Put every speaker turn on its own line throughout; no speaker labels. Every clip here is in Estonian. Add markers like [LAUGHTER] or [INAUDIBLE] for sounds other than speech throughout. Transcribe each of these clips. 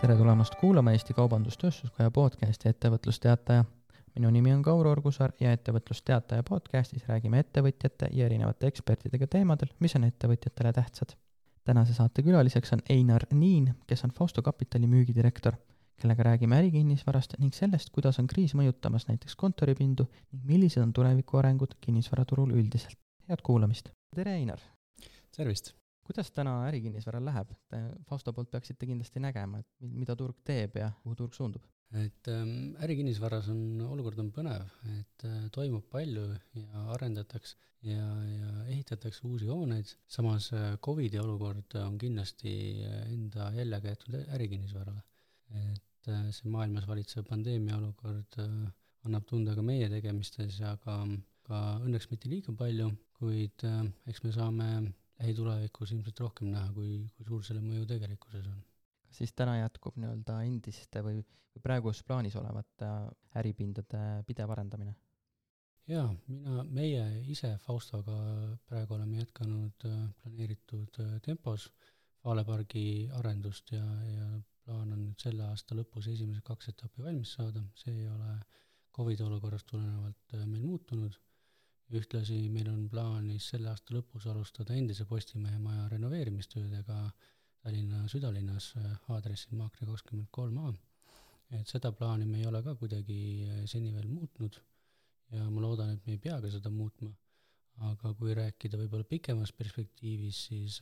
tere tulemast kuulama Eesti Kaubandus-Tööstuskoja podcasti Ettevõtlusteataja. minu nimi on Kaur Orgusaar ja Ettevõtlusteataja podcastis räägime ettevõtjate ja erinevate ekspertidega teemadel, mis on ettevõtjatele tähtsad. tänase saate külaliseks on Einar Niin, kes on Fausto Kapitali müügidirektor, kellega räägime ärikinnisvarast ning sellest, kuidas on kriis mõjutamas näiteks kontoripindu ning millised on tuleviku arengud kinnisvaraturul üldiselt. head kuulamist! tere, Einar!
tervist!
Kuidas täna ärikinnisvaral läheb? Te Fausto poolt peaksite kindlasti nägema, et mida turg teeb ja kuhu turg suundub.
et ähm, ärikinnisvaras on, olukord on põnev, et äh, toimub palju ja arendatakse ja, ja ehitatakse uusi hooneid, samas äh, Covidi olukord on kindlasti äh, enda jällega jätnud ärikinnisvarale. et see maailmas valitsev pandeemia olukord annab tunda ka meie tegemistes, aga ka õnneks mitte liiga palju, kuid eks me saame lähitulevikus ilmselt rohkem näha, kui, kui suur selle mõju tegelikkuses on.
kas siis täna jätkub nii-öelda endiste või, või praegus plaanis olevate äripindade pidev arendamine?
jaa, mina, meie ise Faustoga praegu oleme jätkanud äh, planeeritud äh, tempos Vale pargi arendust ja, ja plaan on nüüd selle aasta lõpus esimesed kaks etappi valmis saada, see ei ole Covidi olukorrast tulenevalt äh, meil muutunud ühtlasi meil on plaanis selle aasta lõpus alustada endise Postimehe maja renoveerimistöödega Tallinna südalinnas aadressil Maakri kakskümmend kolm A. et seda plaani me ei ole ka kuidagi seni veel muutnud ja ma loodan, et me ei pea ka seda muutma, aga kui rääkida võib-olla pikemas perspektiivis, siis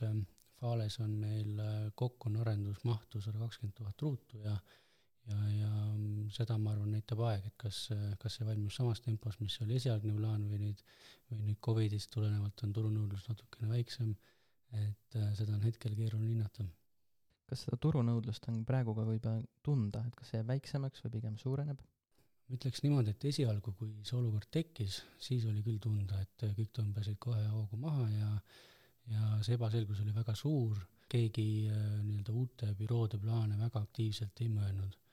Fales on meil kokku on arendusmahtu sada kakskümmend tuhat ruutu ja ja, ja seda, ma arvan, näitab aeg, et kas, kas see valmib samas tempos, mis oli esialgne plaan või nüüd, või nüüd Covidist tulenevalt on turunõudlus natukene väiksem, et äh, seda on hetkel keeruline hinnata.
kas seda turunõudlust on praegu ka võib-olla tunda, et kas see jääb väiksemaks või pigem suureneb?
ma ütleks niimoodi, et esialgu, kui see olukord tekkis, siis oli küll tunda, et kõik tõmbasid kohe hoogu maha ja ja see ebaselgus oli väga suur, keegi äh, nii-öelda uute büroode plaane väga aktiivselt ei mõelnud Äh,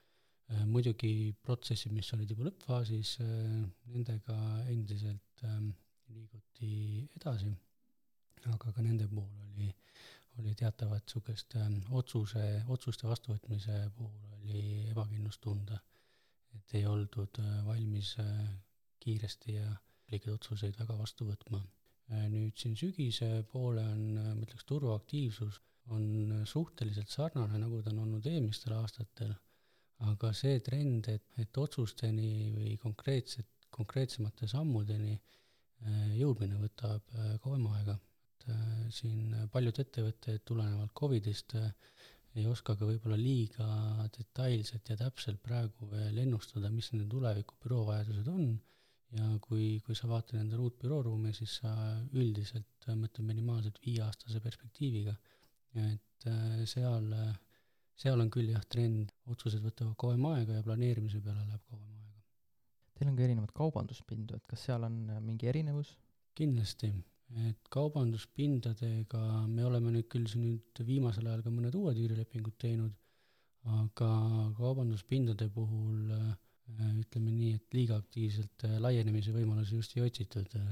muidugi protsessid, mis olid juba lõppfaasis, äh, nendega endiselt ähm, liiguti edasi, aga ka nende puhul oli, oli teatavat niisugust ähm, otsuse, otsuste vastuvõtmise puhul oli ebakindlust tunda. et ei oldud äh, valmis kiiresti ja õigeid otsuseid väga vastu võtma. nüüd siin sügise poole on, ma ütleks, turuaktiivsus on suhteliselt sarnane, nagu ta on olnud eelmistel aastatel aga see trend, et, et otsusteni või konkreetset, konkreetsemate sammudeni äh, jõudmine võtab äh, kauem aega. et äh, siin paljud ettevõtted tulenevalt Covidist ei oska ka võib-olla liiga detailselt ja täpselt praegu veel ennustada, mis nende tuleviku büroovajadused on ja kui, kui sa vaatad endale uut bürooruumi, siis sa üldiselt mõtled minimaalselt viieaastase perspektiiviga. et seal seal on küll jah, trend, otsused võtavad kauem aega ja planeerimise peale läheb kauem aega.
Teil on ka erinevad kaubanduspindu, et kas seal on äh, mingi erinevus?
kindlasti, et kaubanduspindadega me oleme nüüd küll siin nüüd viimasel ajal ka mõned uued üürilepingud teinud, aga kaubanduspindade puhul äh, ütleme nii, et liiga aktiivselt äh, laienemise võimalusi just ei otsitud [LAUGHS]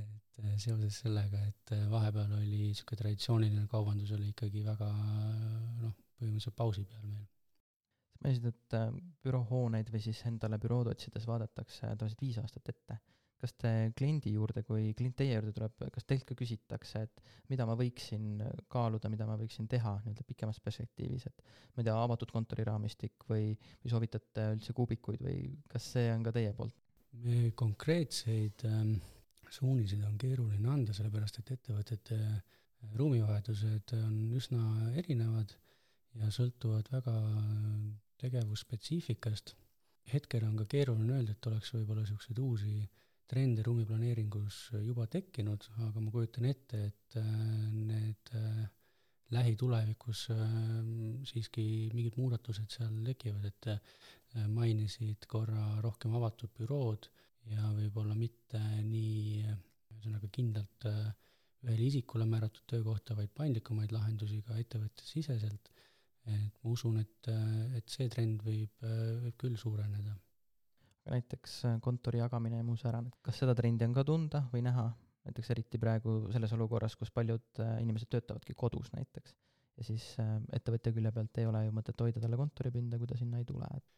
et seoses sellega, et vahepeal oli niisugune traditsiooniline kaubandus oli ikkagi väga noh, põhimõtteliselt pausi peal meil.
Mainisid, et äh, büroohooneid või siis endale bürood otsides vaadatakse tavaliselt viis aastat ette. kas te kliendi juurde, kui klient teie juurde tuleb, kas teilt ka küsitakse, et mida ma võiksin kaaluda, mida ma võiksin teha nii-öelda pikemas perspektiivis, et ma ei tea, avatud kontoriraamistik või, või soovitate üldse kuubikuid või kas see on ka teie poolt?
konkreetseid ähm, suuniseid on keeruline anda, sellepärast et ettevõtete äh, ruumivajadused on üsna erinevad ja sõltuvad väga tegevusspetsiifikast. hetkel on ka keeruline öelda, et oleks võib-olla niisuguseid uusi trende ruumiplaneeringus juba tekkinud, aga ma kujutan ette, et äh, need äh, lähitulevikus äh, siiski mingid muudatused seal tekivad, et mainisid korra rohkem avatud bürood ja võib-olla mitte nii ühesõnaga kindlalt ühele isikule määratud töökohta, vaid paindlikumaid lahendusi ka ettevõtte siseselt et ma usun, et, et see trend võib, võib küll suureneda.
aga näiteks äh, kontori jagamine ja muu säärane, kas seda trendi on ka tunda või näha, näiteks eriti praegu selles olukorras, kus paljud äh, inimesed töötavadki kodus näiteks ja siis äh, ettevõtja külje pealt ei ole ju mõtet hoida talle kontoripinda, kui ta sinna ei tule, et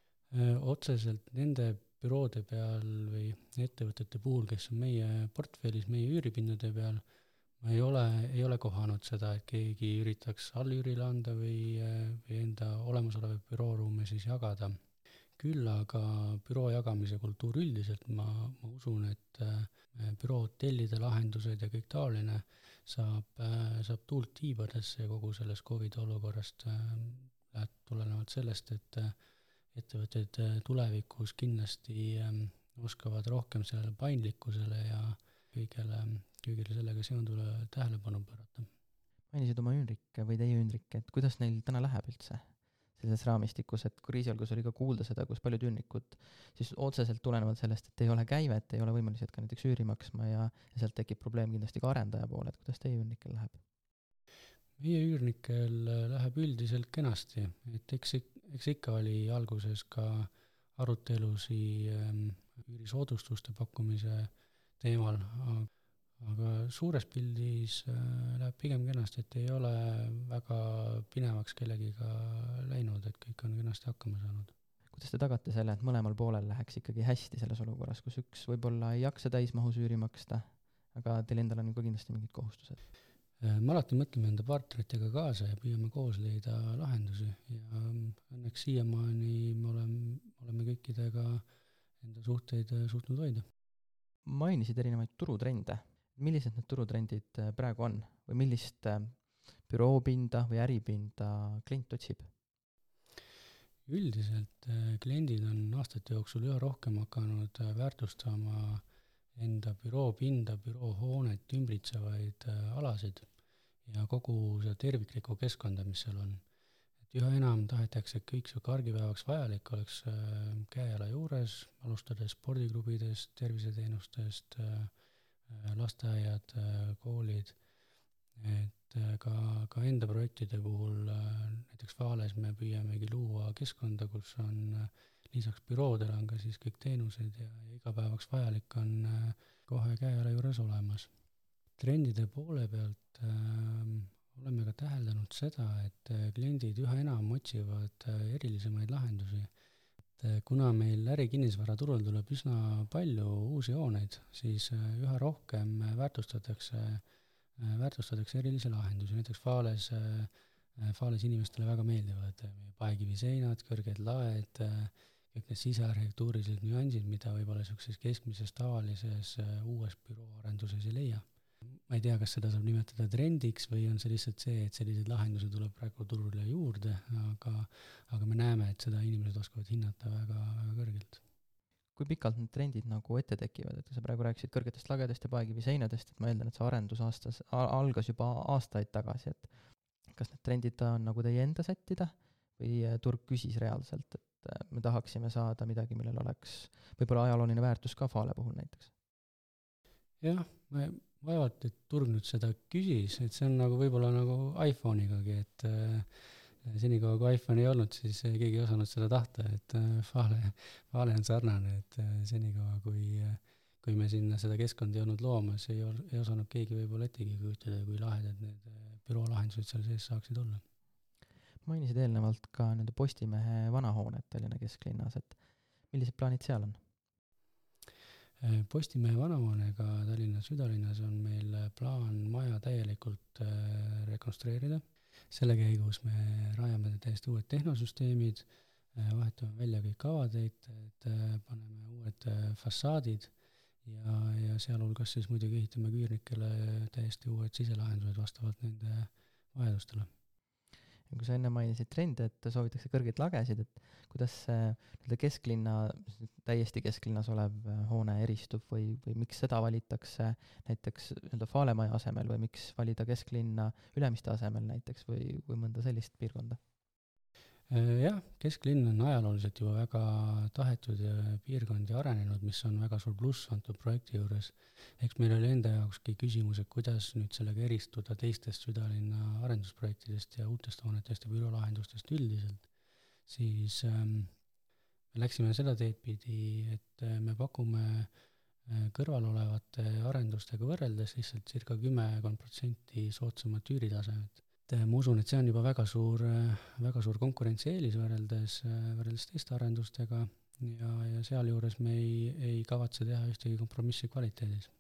otseselt nende büroode peal või ettevõtete puhul, kes on meie portfellis, meie üüripindade peal, ma ei ole, ei ole kohanud seda, et keegi üritaks allüürile anda või, või enda olemasolevaid bürooruume siis jagada. küll aga büroo jagamise kultuur üldiselt, ma, ma usun, et äh, büroo hotellide lahendused ja kõik taoline saab, äh, saab tuult tiibadesse kogu sellest Covidi olukorrast, tulenevalt sellest, et ettevõtted äh, tulevikus kindlasti oskavad rohkem sellele paindlikkusele ja kõigele, kõigele sellega seonduvale tähelepanu pöörata.
mainisid oma üünrikke või teie üünrikke, et kuidas neil täna läheb üldse? sellises raamistikus, et kriisialgus oli ka kuulda seda, kus paljud üürnikud siis otseselt tulenevalt sellest, et ei ole käivet, ei ole võimelised ka näiteks üüri maksma ja, ja sealt tekib probleem kindlasti ka arendaja poole, et kuidas teie üürnikel läheb?
meie üürnikel läheb üldiselt kenasti, et eks, eks ikka oli alguses ka arutelusi ähm, üürisoodustuste pakkumise teemal, aga suures pildis äh, läheb pigem kenasti, et ei ole väga pinevaks kellegiga läinud, et kõik on kenasti hakkama saanud.
kuidas te tagate selle, et mõlemal poolel läheks ikkagi hästi selles olukorras, kus üks võib-olla ei jaksa täismahus üüri maksta, aga teil endal on ju ka kindlasti mingid kohustused?
Äh, me alati mõtleme enda partneritega kaasa ja püüame koos leida lahendusi ja õnneks siiamaani me oleme, oleme kõikidega enda suhteid äh, suutnud hoida.
mainisid erinevaid turutrende, millised need turutrendid äh, praegu on või millist büroopinda või äripinda klient otsib?
üldiselt kliendid on aastate jooksul üha rohkem hakanud väärtustama enda büroopinda, büroohoonet ümbritsevaid alasid ja kogu seda terviklikku keskkonda, mis seal on. et üha enam tahetakse, et kõik sihuke argipäevaks vajalik oleks äh, käe-jala juures, alustades spordiklubidest, terviseteenustest, äh, äh, lasteaiad, koolid, et ka, ka enda projektide puhul, näiteks Vales me püüamegi luua keskkonda, kus on lisaks büroodele on ka siis kõik teenused ja, igapäevaks vajalik on kohe käe-jala juures olemas trendide poole pealt äh, oleme ka täheldanud seda, et äh, kliendid üha enam otsivad äh, erilisemaid lahendusi. Et äh, kuna meil ärikinnisvaraturul tuleb üsna palju uusi hooneid, siis äh, üha rohkem äh, väärtustatakse väärtustatakse erilisi lahendusi, näiteks Fales äh, Fales inimestele väga meeldivad paekiviseinad, kõrged laed, kõik need sisearhitektuurilised nüansid, mida võib-olla niisuguses keskmises tavalises uues bürooarenduses ei leia ma ei tea, kas seda saab nimetada trendiks või on see lihtsalt see, et selliseid lahendusi tuleb praegu turule juurde, aga, aga me näeme, et seda inimesed oskavad hinnata väga, väga kõrgelt.
kui pikalt need trendid nagu ette tekivad, et sa praegu rääkisid kõrgetest lagedest ja paekiviseinadest, et ma eeldan, et see arendus aastas, algas juba aastaid tagasi, et kas need trendid on nagu teie enda sättida või turg küsis reaalselt, et me tahaksime saada midagi, millel oleks võib-olla ajalooline väärtus ka Fale puhul näiteks?
jah, me vaevalt, et turg nüüd seda küsis, et see on nagu võib-olla nagu iPhone'igagi, et äh, senikaua kui iPhone ei olnud, siis keegi ei osanud seda tahta, et äh, Fale, Fale on sarnane, et äh, senikaua kui kui me sinna seda keskkonda ei olnud loomas, ei ol-, ei osanud keegi võib-olla ettegi kujutada, kui lahedad need büroolahendused seal sees saaksid olla.
mainisid eelnevalt ka nende Postimehe vanahoonet Tallinna kesklinnas, et millised plaanid seal on?
Äh, Postimehe vanahoonega Tallinna südalinnas on meil plaan maja täielikult äh, rekonstrueerida. selle käigus me rajame täiesti uued tehnosüsteemid, äh, vahetame välja kõik avateed, paneme uued fassaadid ja, ja sealhulgas siis muidugi ehitame küürnikele täiesti uued siselahendused vastavalt nende vajadustele
kui sa enne mainisid trende, et soovitakse kõrgeid lagesid, et kuidas see nii-öelda kesklinna, täiesti kesklinnas olev äh, hoone eristub või, või miks seda valitakse näiteks nii-öelda Falemaja asemel või miks valida kesklinna Ülemiste asemel näiteks või, või mõnda sellist piirkonda?
Äh, jah, kesklinn on ajalooliselt juba väga tahetud piirkond ja arenenud, mis on väga suur pluss antud projekti juures. eks meil oli enda jaokski küsimus, et kuidas nüüd sellega eristuda teistest südalinna arendusprojektidest ja uutest hoonetest ja büroolahendustest üldiselt. siis ähm, me läksime seda teed pidi, et äh, me pakume äh, kõrvalolevate arendustega võrreldes lihtsalt circa kümmekond protsenti soodsamat üüritaset et ma usun, et see on juba väga suur, väga suur konkurentsieelis võrreldes, võrreldes teiste arendustega ja, ja sealjuures me ei, ei kavatse teha ühtegi kompromissi kvaliteedis.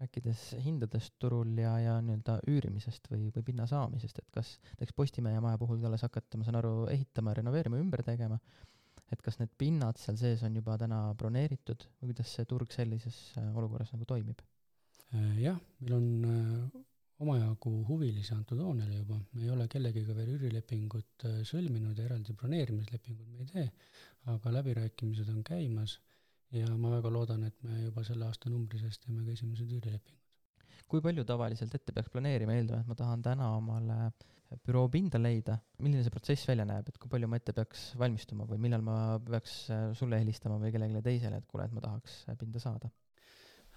rääkides hindadest turul ja, ja nii-öelda üürimisest või, või pinna saamisest, et kas näiteks Postimehe maja puhul te alles hakkate, ma saan aru, ehitama, renoveerima, ümber tegema, et kas need pinnad seal sees on juba täna broneeritud või kuidas see turg sellises olukorras nagu toimib?
jah, meil on omajagu huvilisi antud hoonele juba, me ei ole kellegiga veel üürilepingut äh, sõlminud ja eraldi broneerimislepingut me ei tee, aga läbirääkimised on käimas ja ma väga loodan, et me juba selle aasta numbri sees teeme ka esimesed üürilepingud.
kui palju tavaliselt ette peaks planeerima, eeldame, et ma tahan täna omale büroo pinda leida, milline see protsess välja näeb, et kui palju ma ette peaks valmistuma või millal ma peaks äh, sulle helistama või kellelegi teisele, et kuule, et ma tahaks äh, pinda saada?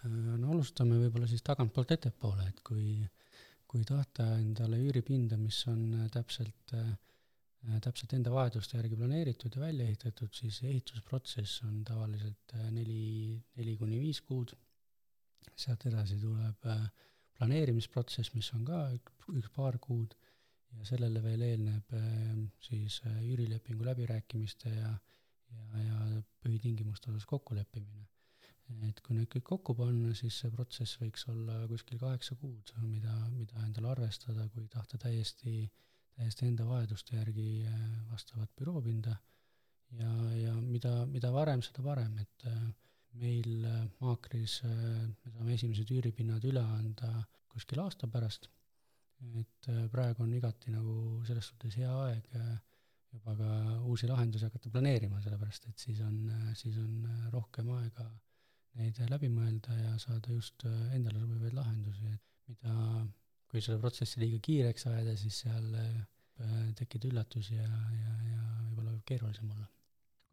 no alustame võib-olla siis tagantpoolt ettepoole, et kui kui tahta endale üüripinda, mis on äh, täpselt, äh, äh, täpselt enda vajaduste järgi planeeritud ja välja ehitatud, siis ehitusprotsess on tavaliselt neli, neli kuni viis kuud, sealt edasi tuleb planeerimisprotsess, mis on ka üks, üks paar kuud, ja sellele veel eelneb siis üürilepingu läbirääkimiste ja, ja, ja põhitingimuste osas kokkuleppimine et kui need kõik kokku panna, siis see protsess võiks olla kuskil kaheksa kuud, mida, mida endale arvestada, kui tahta täiesti, täiesti enda vajaduste järgi äh, vastavat büroopinda ja, ja mida, mida varem, seda parem, et äh, meil äh, Maakris me saame esimesed üüripinnad üle anda kuskil aasta pärast, et praegu on igati nagu selles suhtes hea aeg juba ka uusi lahendusi hakata planeerima, sellepärast et siis on, siis on rohkem aega neid läbi mõelda ja saada just äh, endale sobivaid lahendusi, et mida, kui seda protsessi liiga kiireks ajada, siis seal äh, tekib üllatusi ja, ja, ja võib-olla võib keerulisem olla.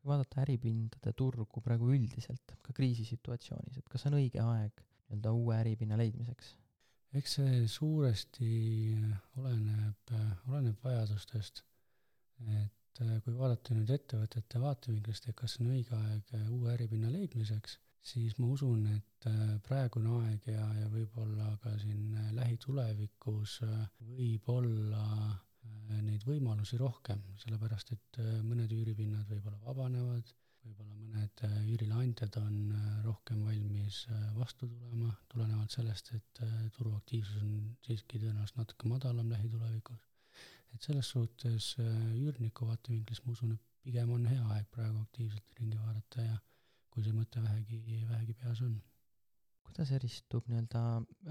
kui vaadata äripindade turgu praegu üldiselt, ka kriisisituatsioonis, et kas on õige aeg nii-öelda uue äripinna leidmiseks?
eks see suuresti oleneb, oleneb vajadustest, et äh, kui vaadata nüüd ettevõtete vaatevinklist, et kas on õige aeg uue äripinna leidmiseks, siis ma usun, et äh, praegune aeg ja, ja võib-olla ka siin äh, lähitulevikus äh, võib olla neid võimalusi rohkem, sellepärast et mõned üüripinnad võib-olla vabanevad, võib-olla mõned üürileandjad on rohkem valmis vastu tulema, tulenevalt sellest, et turuaktiivsus on siiski tõenäoliselt natuke madalam lähitulevikus. et selles suhtes üürniku vaatevinklist ma usun, et pigem on hea aeg praegu aktiivselt ringi vaadata ja kui see mõte vähegi, vähegi peas on.
kuidas eristub nii-öelda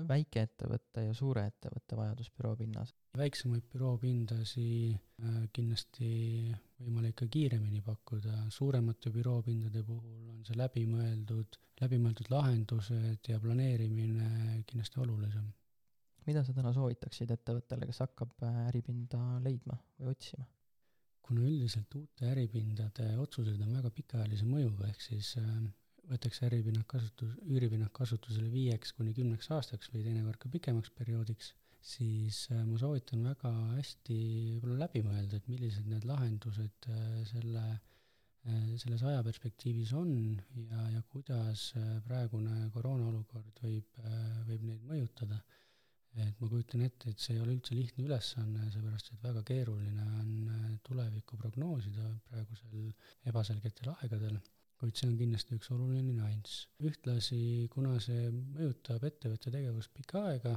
väikeettevõtte ja suure ettevõtte vajadus büroopinnas?
väiksemaid büroopindasi äh, kindlasti võimalik ka kiiremini pakkuda, suuremate büroopindade puhul on see läbimõeldud, läbimõeldud lahendused ja planeerimine kindlasti olulisem.
mida sa täna soovitaksid ettevõttele, kes hakkab äh, äripinda leidma või otsima?
Kuna üldiselt uute äripindade otsused on väga pikaajalise mõjuga, ehk siis äh, võetakse äripinnad kasutus, üüripinnad kasutusele viieks kuni kümneks aastaks või teinekord ka pikemaks perioodiks, siis äh, ma soovitan väga hästi võib-olla läbi mõelda, et millised need lahendused äh, selle, selles ajaperspektiivis on ja, ja kuidas praegune koroonaolukord võib, võib neid mõjutada et ma kujutan ette, et see ei ole üldse lihtne ülesanne, seepärast et väga keeruline on äh, tulevikku prognoosida praegusel ebaselgetel aegadel, kuid see on kindlasti üks oluline nüanss. ühtlasi, kuna see mõjutab ettevõtte tegevust pikka aega,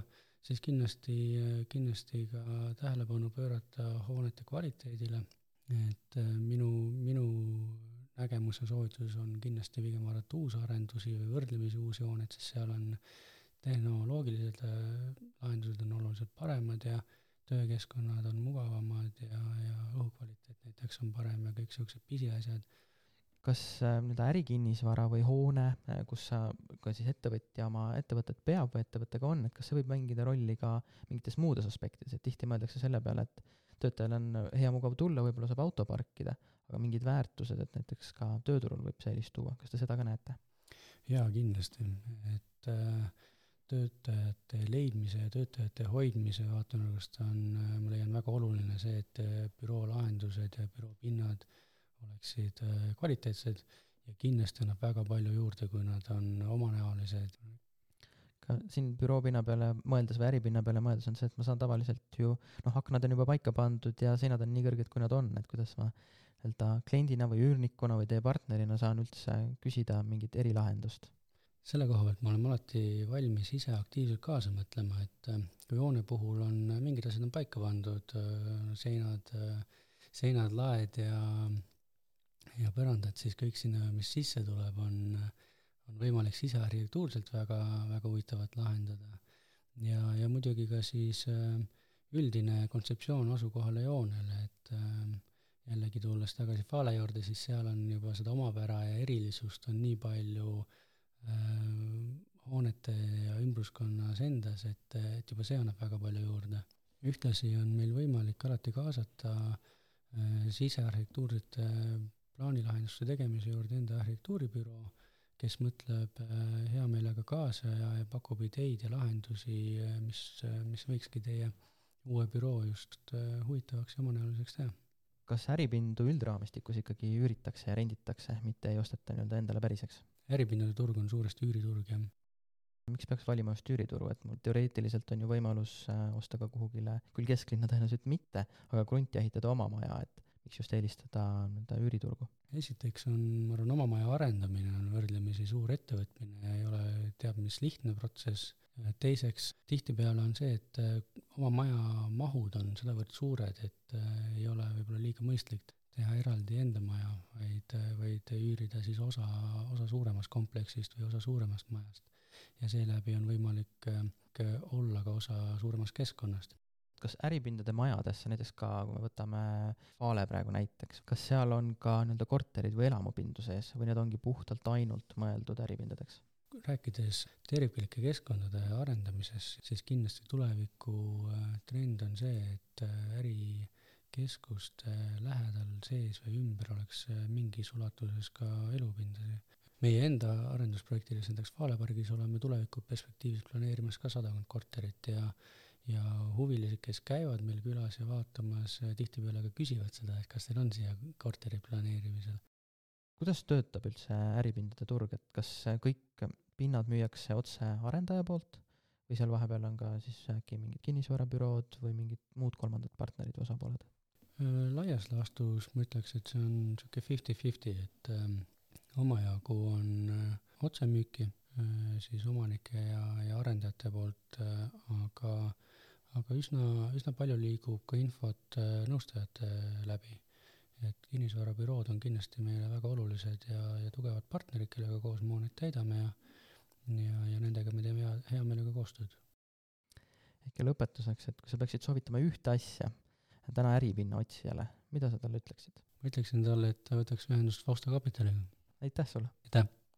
siis kindlasti, kindlasti ka tähelepanu pöörata hoonete kvaliteedile, et äh, minu, minu nägemus ja soovitus on kindlasti pigem vaadata uusarendusi või võrdlemisi uusi hooneid, sest seal on tehnoloogilised äh, lahendused on oluliselt paremad ja töökeskkonnad on mugavamad ja, ja õhukvaliteet näiteks on parem ja kõik niisugused pisiasjad.
kas äh, nii-öelda ärikinnisvara või hoone, äh, kus sa, ka siis ettevõtja oma ettevõtet peab või ettevõttega on, et kas see võib mängida rolli ka mingites muudes aspektides, et tihti mõeldakse selle peale, et töötajal on hea mugav tulla, võib-olla saab auto parkida, aga mingid väärtused, et näiteks ka tööturul võib sellist tuua, kas te seda ka näete?
jaa, kindlasti, et äh, töötajate leidmise ja töötajate hoidmise vaatenurgast on, ma leian väga oluline see, et büroo lahendused ja büroo pinnad oleksid äh, kvaliteetsed ja kindlasti annab väga palju juurde, kui nad on omanäolised.
ka siin büroopinna peale mõeldes või äripinna peale mõeldes on see, et ma saan tavaliselt ju noh, aknad on juba paika pandud ja seinad on nii kõrged, kui nad on, et kuidas ma nii-öelda kliendina või üürnikuna või teie partnerina saan üldse küsida mingit erilahendust?
Selle koha pealt me oleme alati valmis ise aktiivselt kaasa mõtlema, et äh, kui hoone puhul on mingid asjad on paika pandud, äh, seinad, äh, seinad, laed ja ja põrandad, siis kõik sinna, mis sisse tuleb, on, on võimalik sisearhitektuurselt väga, väga huvitavat lahendada. ja, ja muidugi ka siis üldine kontseptsioon asukohale joonele, et jällegi tulles tagasi Fale juurde, siis seal on juba seda omapära ja erilisust on nii palju äh, Äh, hoonete ja ümbruskonnas endas, et, et juba see annab väga palju juurde. ühtlasi on meil võimalik alati kaasata äh, sisearhitektuursete plaanilahenduste tegemise juurde enda arhitektuuribüroo, kes mõtleb äh, hea meelega kaasa ja, ja pakub ideid ja lahendusi, mis, mis võikski teie uue büroo just huvitavaks ja omanäoliseks teha.
kas äripindu üldraamistikus ikkagi üüritakse ja renditakse, mitte ei osteta nii-öelda endale päriseks?
Äripindade turg on suuresti üüriturg, jah.
miks peaks valima just üürituru, et mul teoreetiliselt on ju võimalus äh, osta ka kuhugile, küll kesklinna tõenäoliselt mitte, aga krunti ehitada oma maja, et miks just eelistada nii-öelda üüriturgu?
esiteks on, ma arvan, oma maja arendamine on võrdlemisi suur ettevõtmine ja ei ole teab mis lihtne protsess, teiseks, tihtipeale on see, et äh, oma maja mahud on sedavõrd suured, et äh, ei ole võib-olla liiga mõistlik teha eraldi enda maja, vaid, vaid üürida siis osa, osa suuremast kompleksist või osa suuremast majast. ja seeläbi on võimalik olla ka osa suuremast keskkonnast.
kas äripindade majadesse, näiteks ka kui me võtame Vale praegu näiteks, kas seal on ka nii-öelda korterid või elamupindu sees või need ongi puhtalt ainult mõeldud äripindadeks?
rääkides terviklike keskkondade arendamises, siis kindlasti tuleviku äh, trend on see, et äh, äri keskuste lähedal sees või ümber oleks äh, mingis ulatuses ka elupindasid. meie enda arendusprojektides, näiteks Vale pargis oleme tuleviku perspektiivis planeerimas ka sadakond korterit ja ja huvilised, kes käivad meil külas ja vaatamas, äh, tihtipeale ka küsivad seda, et kas teil on siia korteri planeerimisel.
kuidas töötab üldse äripindade turg, et kas kõik pinnad müüakse otse arendaja poolt või seal vahepeal on ka siis äkki mingid kinnisvarabürood või mingid muud kolmandad partnerid või osapooled?
Äh, laias laastus ma ütleks, et see on niisugune fifty-fifty, et ähm, omajagu on äh, otsemüüki äh, siis omanike ja, ja arendajate poolt äh,, aga, aga üsna, üsna palju liigub ka infot äh, nõustajate läbi. et kinnisvarabürood on kindlasti meile väga olulised ja, ja tugevad partnerid, kellega koos me hooneid täidame ja ja, ja nendega me teeme hea, hea meelega koostööd.
ja lõpetuseks, et kui sa peaksid soovitama ühte asja täna äripinna otsijale, mida sa talle ütleksid?
ma ütleksin talle, et ta võtaks ühendust Fausta Kapitaliga.
aitäh sulle!
aitäh!